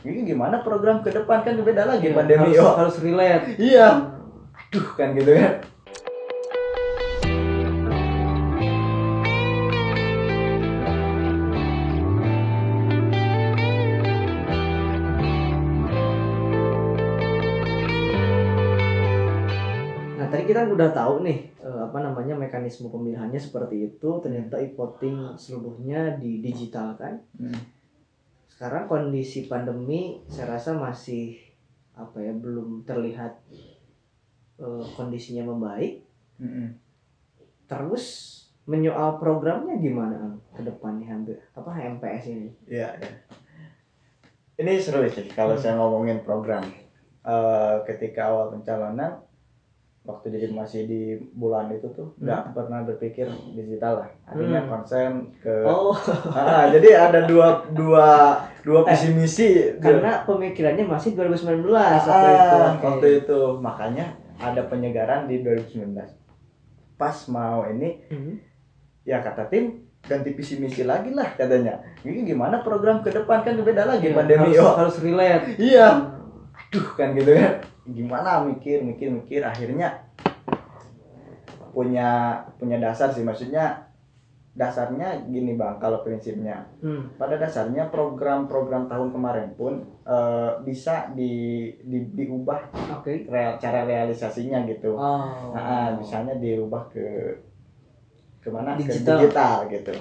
ini gimana program ke depan kan beda lagi Iya, pandemi harus, oh. harus relate iya aduh kan gitu kan Nah tadi kita udah tahu nih eh, apa namanya mekanisme pemilihannya seperti itu. Ternyata e-voting seluruhnya di digital kan. Hmm. Sekarang kondisi pandemi saya rasa masih apa ya belum terlihat eh, kondisinya membaik. Mm-mm. Terus menyoal programnya gimana ke depan nih hampir apa MPS ini? Iya, iya. Ini seru sih kalau Hmm. saya ngomongin program. Eh, ketika awal pencalonan, waktu jadi masih di bulan itu tuh nggak pernah berpikir digital lah. Akhirnya Hmm. konsen ke. Oh, Ah, jadi ada dua dua dua Eh, visi misi. karena pemikirannya masih 2019 Ah, waktu itu. Oke. waktu itu makanya ada penyegaran di 2019. Pas mau ini Mhm. ya kata tim ganti visi misi lagi lah katanya. Ini gimana program ke depan kan beda lagi Iya, pandemi harus, oh. harus relate. Iya. Aduh kan gitu kan. Gimana mikir mikir mikir akhirnya punya punya dasar sih maksudnya dasarnya gini bang kalau prinsipnya Hmm. pada dasarnya program-program tahun kemarin pun eh, bisa di, di diubah Oke. real- cara realisasinya gitu Oh. Nah, misalnya dirubah ke ke mana Digital. ke digital gitu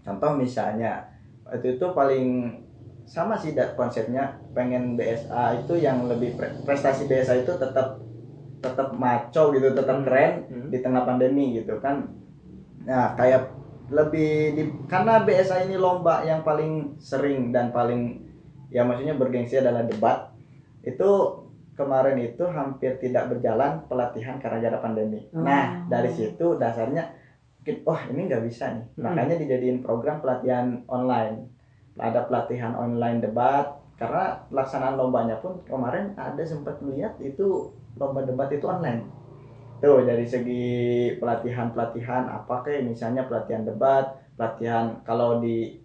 contoh misalnya itu itu paling sama sih da- konsepnya pengen BSA itu yang lebih pre- prestasi BSA itu tetap tetap maco gitu tetap Hmm. keren Hmm. di tengah pandemi gitu kan nah kayak lebih di, karena BSA ini lomba yang paling sering dan paling ya maksudnya bergengsi adalah debat. Itu kemarin itu hampir tidak berjalan pelatihan karena ada pandemi. Oh. nah dari situ dasarnya wah ini nggak bisa nih. Hmm. makanya dijadiin program pelatihan online. Ada pelatihan online debat karena pelaksanaan lombanya pun kemarin ada sempat melihat itu lomba debat itu online tuh dari segi pelatihan pelatihan apa kayak misalnya pelatihan debat pelatihan kalau di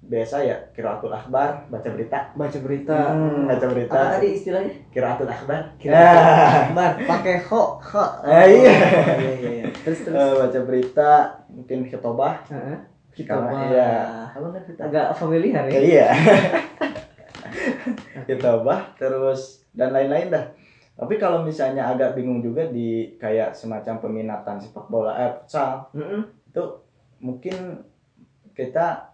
biasa ya kiraatul akbar baca berita Baca berita. Hmm, baca berita Apa tadi istilahnya? kiraatul akbar Kira Bar, pakai ho, ho. Eh, iya. Oh, iya, iya, iya. Terus terus. Eh, baca berita mungkin. Karena- Khutbah. iya apa kan kita Agak familiar ya. Iya khutbah terus dan lain-lain dah tapi kalau misalnya agak bingung juga di kayak semacam peminatan sepak bola eh futsal Heeh. itu mungkin kita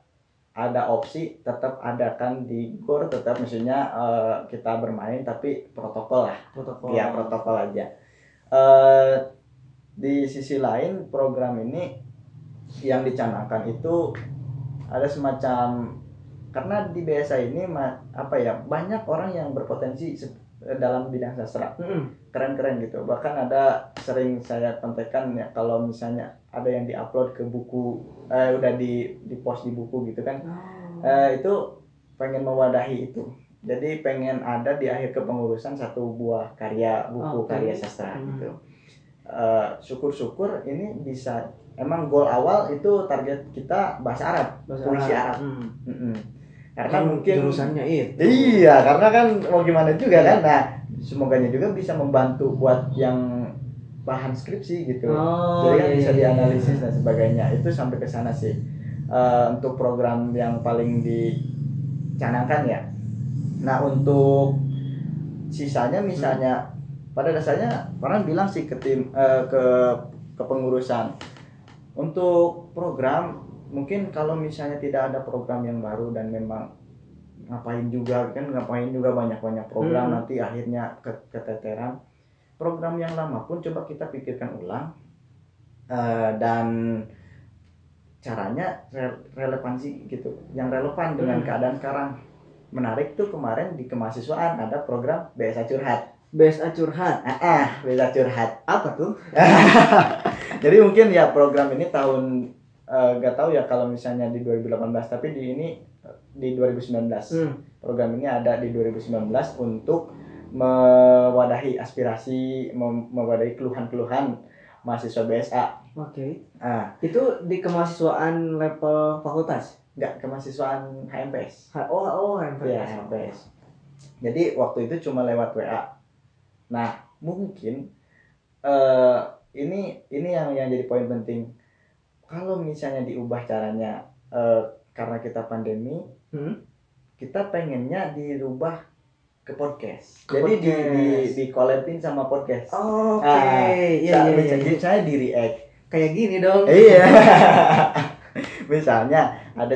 ada opsi tetap adakan di gor tetap maksudnya eh, kita bermain tapi protokol lah Protokol. ya protokol aja Eh, di sisi lain program ini yang dicanangkan itu ada semacam karena di BSA ini apa ya banyak orang yang berpotensi dalam bidang sastra keren-keren gitu bahkan ada sering saya kontekan ya kalau misalnya ada yang diupload ke buku eh, udah di di post di buku gitu kan Oh. Eh, itu pengen mewadahi itu jadi pengen ada di akhir kepengurusan satu buah karya buku Oke. karya sastra Hmm. gitu Eh, syukur-syukur ini bisa emang goal awal itu target kita bahasa Arab Bahasa puisi Arab Hmm. Mm-mm. Karena Kan mungkin jurusannya itu. Iya, karena kan mau gimana juga kan. Nah, semoganya juga bisa membantu buat yang bahan skripsi gitu. Oh, Jadi kan iya, bisa iya, dianalisis iya. dan sebagainya. Itu sampai ke sana sih. Eh, untuk program yang paling dicanangkan ya. Nah, untuk sisanya misalnya pada dasarnya orang bilang sih ke tim eh, ke kepengurusan untuk program mungkin kalau misalnya tidak ada program yang baru dan memang ngapain juga kan ngapain juga banyak banyak program Hmm. nanti akhirnya ke- keteteran program yang lama pun coba kita pikirkan ulang Eh, dan caranya re- relevansi gitu yang relevan dengan Hmm. keadaan sekarang menarik tuh kemarin di kemahasiswaan ada program BSA curhat BSA curhat. ah, ah BSA curhat Apa tuh? jadi mungkin ya program ini tahun eh, gak tahu ya kalau misalnya di 2018 tapi di ini di 2019 Hmm. program ini ada di 2019 untuk mewadahi aspirasi mem- mewadahi keluhan-keluhan mahasiswa BSA Oke. ah Itu di kemahasiswaan level fakultas. nggak kemahasiswaan HMPS Ha- Oh, oh, HMPS. Iya HMPS jadi waktu itu cuma lewat WA nah mungkin eh ini ini yang yang jadi poin penting kalau misalnya diubah caranya eh, karena kita pandemi Hmm? kita pengennya dirubah ke podcast Ke jadi di di podcast. di collabin sama podcast Oh, Oke, Ah, iya, iya, iya, bisa- iya. saya di react Kayak gini dong. iya misalnya ada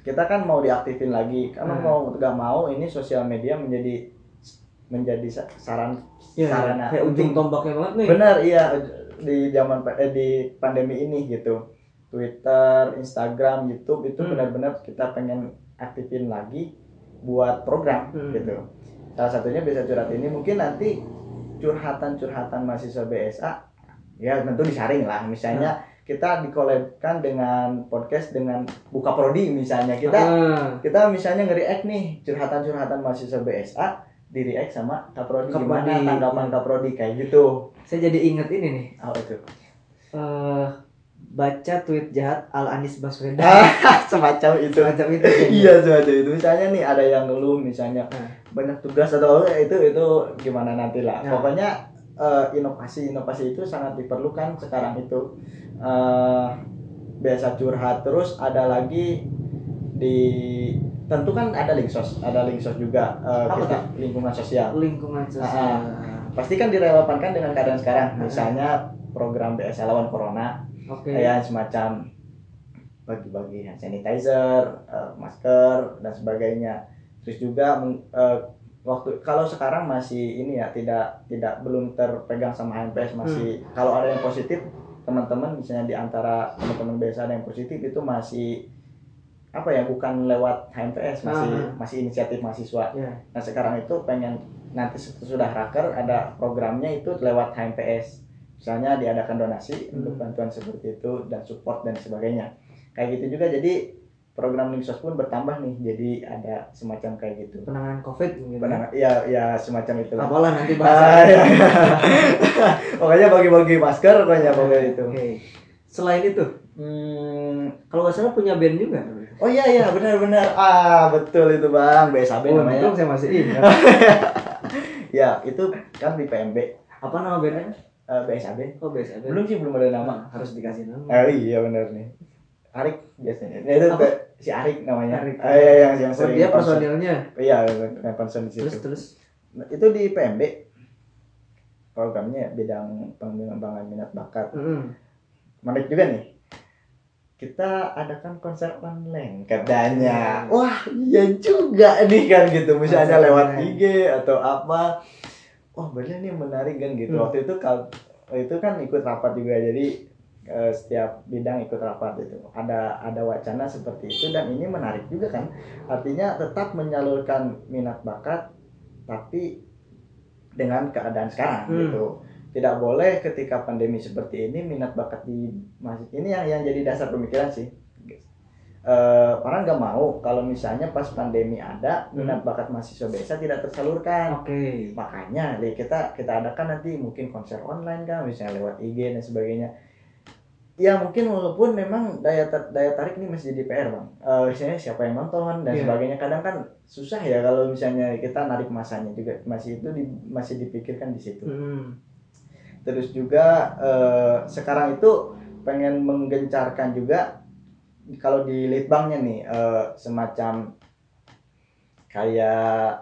kita kan mau diaktifin lagi karena Hmm. mau nggak mau ini sosial media menjadi menjadi sa- saran Iya, sarana kayak ujung tombaknya banget nih. benar iya di zaman eh, di pandemi ini gitu Twitter Instagram YouTube itu Hmm. benar-benar kita pengen aktifin lagi buat program Hmm. gitu. Salah satunya bisa curhat ini. Mungkin nanti curhatan-curhatan mahasiswa BSA ya tentu disaring lah. Misalnya Hmm. kita dikolabkan dengan podcast dengan buka prodi misalnya. Kita Ah, kita misalnya nge-react nih curhatan-curhatan mahasiswa BSA di react sama Kaprodi gimana tanggapan Kaprodi kayak gitu. Saya jadi inget ini nih. apa itu? Eh baca tweet jahat Al Anis Baswedan. semacam itu Semacam itu. iya semacam itu misalnya nih ada yang ngeluh misalnya Ah. banyak tugas atau apa, itu itu gimana nanti lah Nah. pokoknya eh, inovasi inovasi itu sangat diperlukan sekarang itu Eh, biasa curhat terus ada lagi di tentu kan ada link sos ada link sos juga Apa kita lingkungan sosial Lingkungan sosial. pasti kan direlevankan dengan keadaan sekarang Ah. misalnya program BSA lawan corona Oke. kayak semacam bagi-bagi hand sanitizer, eh, masker dan sebagainya. Terus juga eh, waktu kalau sekarang masih ini ya tidak tidak belum terpegang sama HMPS masih kalau ada yang positif teman-teman misalnya di antara teman-teman biasa ada yang positif itu masih apa ya bukan lewat HMPS masih Ah. masih inisiatif mahasiswa. Ya. Nah sekarang itu pengen nanti sudah raker ada programnya itu lewat HMPS. Misalnya diadakan donasi Hmm. untuk bantuan seperti itu dan support dan sebagainya. Kayak gitu juga jadi program Linksos pun bertambah nih jadi ada semacam kayak gitu. Penanganan COVID gitu. Penangan, ya ya semacam itu. lah. Apalah nanti Ah, bahas. iya. pokoknya bagi-bagi masker pokoknya pokoknya itu. Oke. Selain itu, Hmm, kalau nggak salah punya band juga. oh iya iya benar-benar ah betul itu bang BSAB Oh, namanya. untung saya masih ingat. Ya itu kan di PMB Apa nama bandnya? Eh, BSAB. Oh, biasa. Belum sih belum ada nama. harus dikasih nama. Oh iya benar nih. Arik biasanya. Nah, itu Apa? si Arik namanya. Arik. Ah, iya yang yang Oh, sering dia konser. personilnya. Iya, yang konsen di Terus situ. terus. Nah, itu di PMB. Programnya bidang pengembangan minat bakat. Mm-mm. Menarik juga nih. Kita adakan konser online katanya. Wah, iya juga nih kan gitu. Misalnya Konser lewat online. IG atau apa. Wah, bener nih menarik kan gitu. Hmm. Waktu itu kal itu kan ikut rapat juga. Jadi eh, setiap bidang ikut rapat itu. Ada ada wacana seperti itu dan ini menarik juga kan. Artinya tetap menyalurkan minat bakat tapi dengan keadaan sekarang Hmm. gitu. Tidak boleh ketika pandemi seperti ini minat bakat di masjid ini yang yang jadi dasar pemikiran sih. Eh, orang nggak mau kalau misalnya pas pandemi ada Hmm. minat bakat mahasiswa biasa tidak tersalurkan Oke. makanya li- kita kita adakan nanti mungkin konser online kan misalnya lewat IG dan sebagainya ya mungkin walaupun memang daya tar- daya tarik ini masih jadi PR bang Eh, misalnya siapa yang nonton dan Iya. sebagainya kadang kan susah ya kalau misalnya kita narik masanya juga masih itu di- masih dipikirkan di situ Mm. terus juga eh, sekarang itu pengen menggencarkan juga kalau di litbangnya nih eh, semacam kayak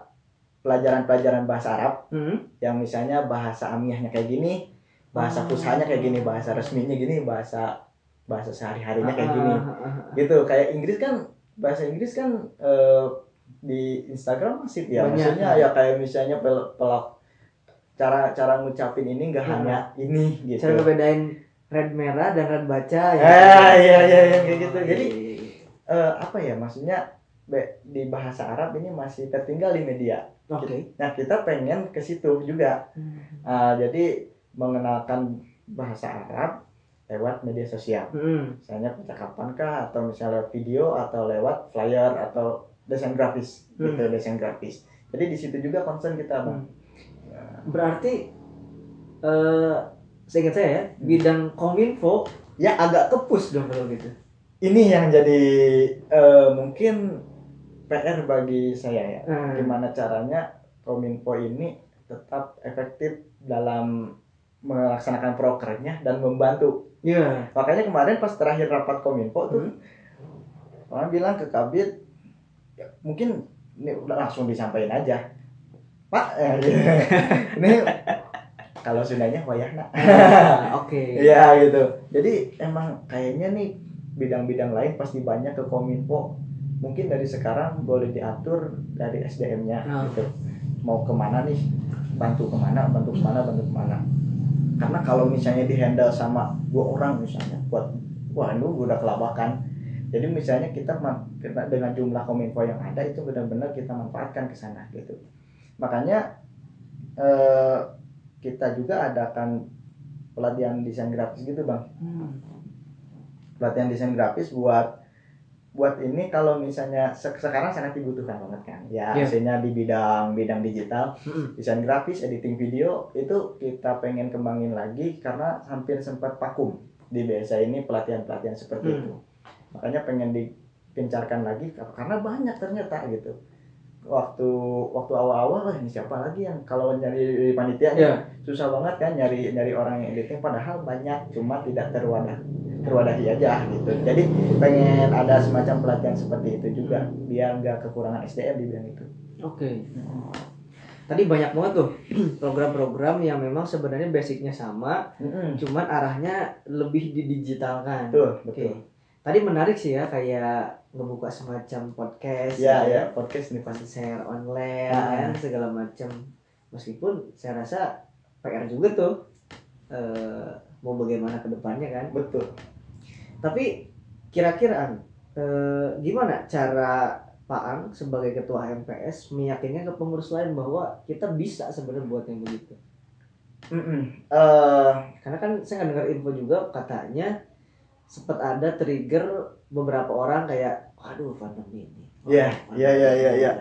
pelajaran-pelajaran bahasa Arab Mm. yang misalnya bahasa amiahnya kayak gini, bahasa Oh. fushanya kayak gini, bahasa resminya gini, bahasa bahasa sehari-harinya kayak gini. Ah, ah, ah, ah. Gitu. Kayak Inggris kan bahasa Inggris kan eh, di Instagram masih ya. Banyak. Maksudnya ya kayak misalnya pel, pelak cara cara ngucapin ini enggak Hmm. hanya ini gitu. Cara ngebedain red merah dan red baca ya. Ah, iya, iya, iya, kayak gitu. Jadi. Eh, apa ya maksudnya be- di bahasa Arab ini masih tertinggal di media. Oke. Nah, kita pengen ke situ juga. Hmm. Ah, jadi mengenalkan bahasa Arab lewat media sosial. Mm. Misalnya percakapan kah atau misalnya video atau lewat flyer atau desain grafis gitu, Hmm. desain grafis. Jadi di situ juga concern kita, Bang. Berarti eh seingat saya ya, Hmm. bidang kominfo Ya agak kepus dong kalau gitu. ini yang jadi eh, mungkin PR bagi saya ya Hmm. gimana caranya kominfo ini tetap efektif dalam melaksanakan prokernya dan membantu Iya. makanya kemarin pas terakhir rapat kominfo tuh Hmm. orang bilang ke kabit ya, mungkin ini udah langsung disampaikan aja pak eh, ini kalau sundanya wayahna Ah, Oke. Iya gitu. Jadi emang kayaknya nih bidang-bidang lain pasti banyak ke kominfo. Mungkin dari sekarang boleh diatur dari SDM-nya Nah. gitu. Mau ke mana nih? Bantu ke mana? Bantu ke mana? Bantu ke mana? Karena kalau misalnya dihandle sama dua orang misalnya, buat wah ini udah kelabakan. Jadi misalnya kita dengan jumlah kominfo yang ada itu benar-benar kita manfaatkan ke sana gitu. Makanya eh, kita juga adakan pelatihan desain grafis gitu bang Hmm. pelatihan desain grafis buat buat ini kalau misalnya se- sekarang sangat dibutuhkan banget kan ya Iya. hasilnya di bidang bidang digital Hmm. desain grafis editing video itu kita pengen kembangin lagi karena hampir sempat vakum di BSA ini pelatihan pelatihan seperti Hmm. itu makanya pengen digencarkan lagi karena banyak ternyata gitu waktu waktu awal-awal ini siapa lagi yang kalau nyari panitia Iya. Susah banget kan nyari nyari orang yang editing padahal banyak cuma tidak terwadah terwadahi aja gitu jadi pengen ada semacam pelatihan seperti itu juga biar nggak kekurangan SDM di bidang itu Oke. Tadi banyak banget tuh program-program yang memang sebenarnya basicnya sama, Mm-mm. cuman arahnya lebih didigitalkan. betul Oke. betul Tadi menarik sih ya kayak ngebuka semacam podcast, ya ya podcast nih pasti share online Ah. kan segala macam. Meskipun saya rasa PR juga tuh eh, mau bagaimana ke depannya kan. betul Tapi kira-kira eh, gimana cara Pak Ang sebagai ketua MPS meyakinkan ke pengurus lain bahwa kita bisa sebenarnya buat yang begitu? Mm-mm. Eh, Karena kan saya nggak dengar info juga katanya sempat ada trigger beberapa orang kayak, aduh pandemi ini. Iya, Wah, iya, iya, iya, iya.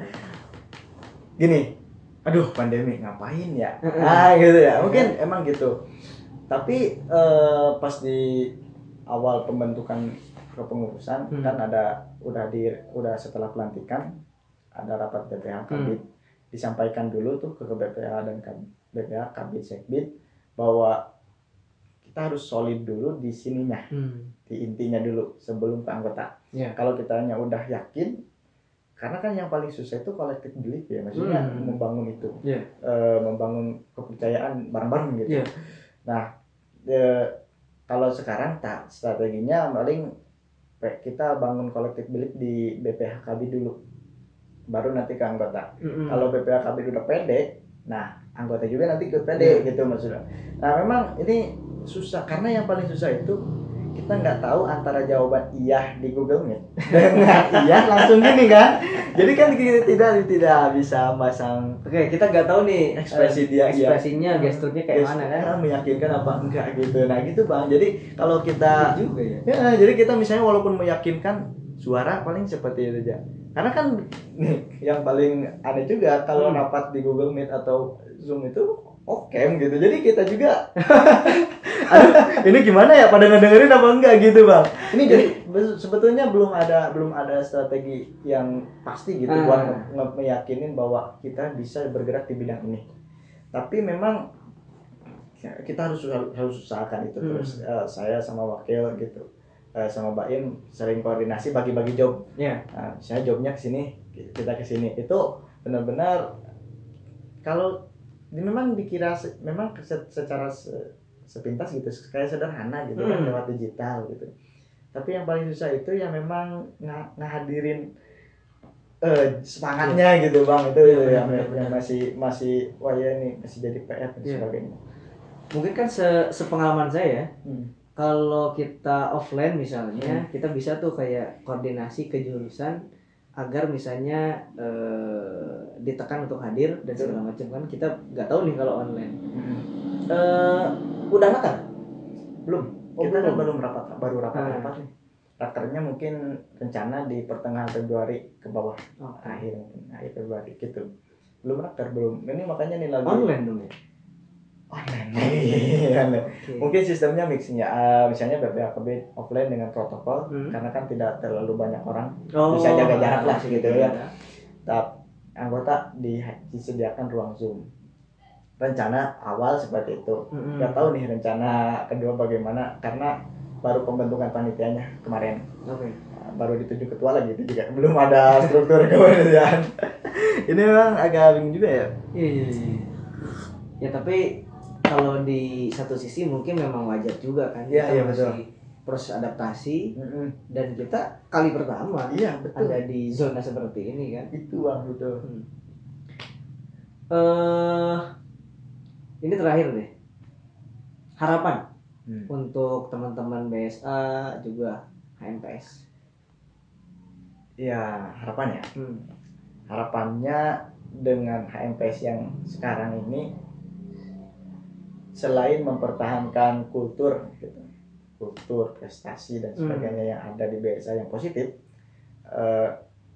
gini aduh pandemi ngapain ya ah gitu ya mungkin emang gitu tapi eh, pas di awal pembentukan kepengurusan Hmm. kan ada udah di udah setelah pelantikan ada rapat BPH Kabit disampaikan dulu tuh ke BPH dan BPH Kabit Sekbid bahwa kita harus solid dulu di sininya Hmm. di intinya dulu sebelum ke anggota. Iya. Kalau kita hanya udah yakin, karena kan yang paling susah itu collective belief ya, maksudnya Hmm. membangun itu, Iya. Eh, membangun kepercayaan bareng-bareng gitu. Iya. Nah, eh, kalau sekarang tak strateginya paling kita bangun collective belief di BPHKB dulu, baru nanti ke anggota. Mm-mm. Kalau BPHKB udah pede, nah anggota juga nanti ikut pede gitu maksudnya. Nah memang ini susah karena yang paling susah itu kita nggak tahu antara jawaban iya di Google Meet dengan iya langsung gini kan. Jadi kan kita tidak tidak bisa masang Oke, kita nggak tahu nih Ekspresi eh, dia, iya. ekspresinya, gesturnya kayak mana kan? gesturnya meyakinkan apa enggak gitu. Nah gitu bang. Jadi kalau kita Iya juga ya. Ya, jadi kita misalnya walaupun meyakinkan suara paling seperti itu aja. Karena kan nih yang paling aneh juga kalau Hmm. rapat di Google Meet atau Zoom itu oke gitu. Jadi kita juga aduh ini gimana ya pada ngedengerin apa enggak gitu, Bang. Ini jadi be- sebetulnya belum ada belum ada strategi yang pasti gitu Ah. buat nge- meyakinin bahwa kita bisa bergerak di bidang ini. Tapi memang ya, kita harus harus usahakan itu Hmm. terus Eh, saya sama wakil gitu eh, sama Mbak Im sering koordinasi bagi-bagi job Iya. nah, saya jobnya ke sini kita ke sini itu benar-benar kalau ini memang dikira memang se- secara se- sepintas gitu kayak sederhana gitu kan Hmm. lewat digital gitu tapi yang paling susah itu yang memang nga- ngahadirin eh, semangatnya gitu bang itu itu yang, benar-benar. yang masih masih wah ya ini masih jadi PR dan Iya. sebagainya Mungkin kan se sepengalaman saya ya, Hmm. kalau kita offline misalnya, kita bisa tuh kayak koordinasi ke jurusan agar misalnya eh, ditekan untuk hadir dan segala macam kan kita nggak tahu nih kalau online. Eh, udah nakal? belum Oh, kita belum. belum rapat baru rapat Ah. rapat nih rakernya mungkin rencana di pertengahan Februari ke bawah Oh, akhir akhir Februari gitu belum raker belum ini makanya nih lagi online dong ya. Online. Iya, Oke. Mungkin sistemnya mixnya, eh, misalnya BPKB offline dengan protokol, Hmm. karena kan tidak terlalu banyak orang, Oh, bisa jaga jarak lah gitu jaga ya. jarak. Tapi anggota di, disediakan ruang zoom. Rencana awal seperti itu. Mm-mm. Nggak tahu nih rencana kedua bagaimana, karena baru pembentukan panitianya kemarin. Oke. baru dituju ketua lagi itu juga belum ada struktur kepanitiaan ini memang agak bingung juga ya Iya, iya, iya. Ya tapi kalau di satu sisi mungkin memang wajar juga kan. Iya, Kita iya, masih betul. proses adaptasi dan kita kali pertama iya betul ada di zona seperti ini kan. itu bang betul Eh ini terakhir deh. Harapan Hmm. untuk teman-teman BSA juga HMPS. ya harapan ya Hmm. harapannya dengan HMPS yang sekarang ini selain mempertahankan kultur gitu, kultur prestasi dan Hmm. sebagainya yang ada di BSA yang positif eh,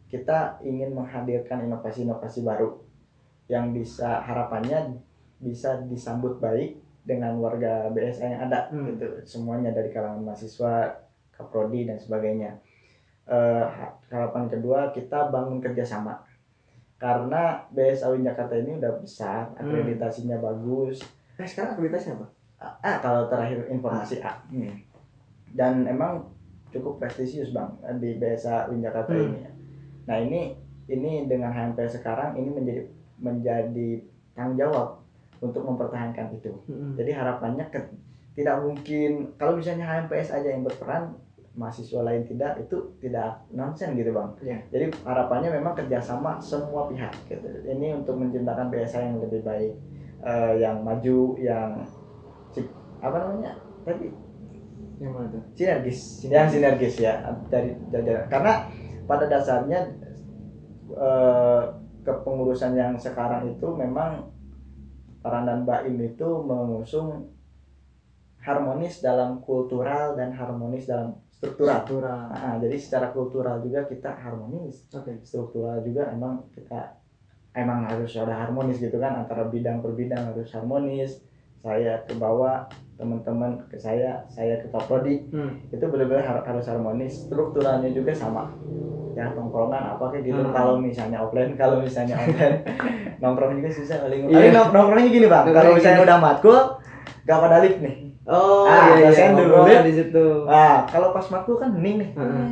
kita ingin menghadirkan inovasi-inovasi baru yang bisa harapannya bisa disambut baik dengan warga BSA yang ada Hmm. gitu semuanya dari kalangan mahasiswa kaprodi dan sebagainya ha- harapan kedua kita bangun kerjasama karena BSA Win Jakarta ini udah besar Hmm. akreditasinya bagus Nah, sekarang aktivitasnya apa? A kalau terakhir informasi A Hmm. dan emang cukup prestisius bang di BSA Win Jakarta Hmm. ini nah ini ini dengan HMP sekarang ini menjadi menjadi tanggung jawab untuk mempertahankan itu Hmm. jadi harapannya ke- tidak mungkin kalau misalnya HMPS aja yang berperan mahasiswa lain tidak itu tidak nonsen gitu bang Iya. jadi harapannya memang kerjasama semua pihak gitu ini untuk menciptakan BSA yang lebih baik eh, yang maju yang apa namanya tadi Yang mana tuh? sinergis yang sinergis ya dari jajaran karena pada dasarnya eh, kepengurusan yang sekarang itu memang peranan Baim itu mengusung harmonis dalam kultural dan harmonis dalam struktural. Struktural. Nah, jadi secara kultural juga kita harmonis, Oke. struktural juga emang kita emang harus ada harmonis gitu kan antara bidang per bidang harus harmonis. Saya ke bawah, teman-teman ke saya, saya ke Prodi Hmm. itu benar-benar har- harus harmonis strukturalnya juga sama ya nongkrongan apa kayak gitu Hmm. kalau misalnya offline kalau misalnya online nongkrong juga susah paling Iya. nongkrongnya gini bang kalau misalnya udah matkul gak pada lift nih Oh, Ah, iya, iya. dulu, di situ. nah kalau pas matkul kan hening nih Hmm.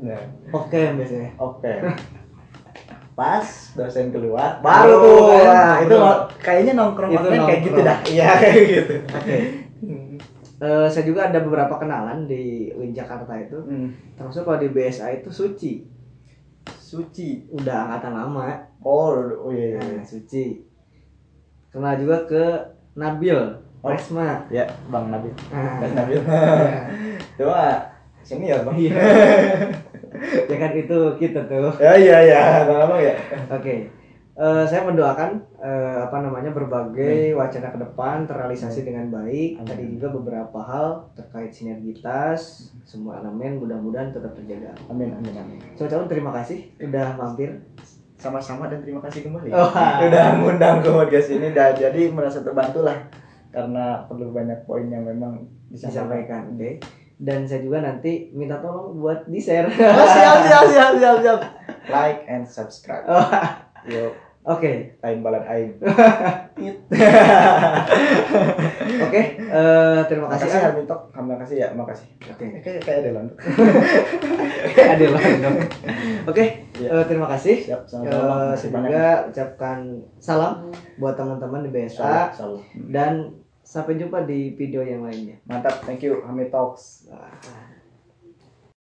Nah, Oke, biasanya. oke pas dosen keluar baru Oh, tuh kan, nah, itu baru. kayaknya nongkrong Itu online kayak gitu nongkrong. dah iya kayak gitu Oke. Eh, saya juga ada beberapa kenalan di Win Jakarta itu. Hmm. Termasuk kalau di BSA itu Suci. suci Udah angkatan lama. oh oh iya iya, iya. Nah, Suci. Kenal juga ke Nabil. Oh. Resma. ya bang Nabil Nah, Mas Nabil ya. Cuma senior bang. Iya. ya kan itu kita tuh. Ya iya iya, lama ya. Oke. Eh, saya mendoakan eh, apa namanya berbagai wacana ke depan terrealisasi dengan baik. Amin. Tadi juga beberapa hal terkait sinergitas, semua elemen mudah-mudahan tetap terjaga. Amin amin amin. Saya ucapkan terima kasih udah mampir. Sama-sama dan terima kasih kembali. Oh. Udah mengundang ke podcast ini dan jadi merasa terbantu lah karena perlu banyak poin yang memang disampaikan. disampaikan. Oke. Dan saya juga nanti minta tolong buat di share. Oh, siap siap siap siap siap. Like and subscribe. Yo, Oke, lain balad aing. oke. Eh, terima kasih. Makasih An. Armin Tok, terima kasih ya, makasih. Oke. Eh, Kayak kayak ada lantuk. Ada lain dong. Oke, Iya. eh, terima kasih. Siap, Eh, sama-sama. Saya banyak. juga ucapkan salam buat teman-teman di BSA insyaallah. dan sampai jumpa di video yang lainnya. Mantap, thank you Hamid Talks.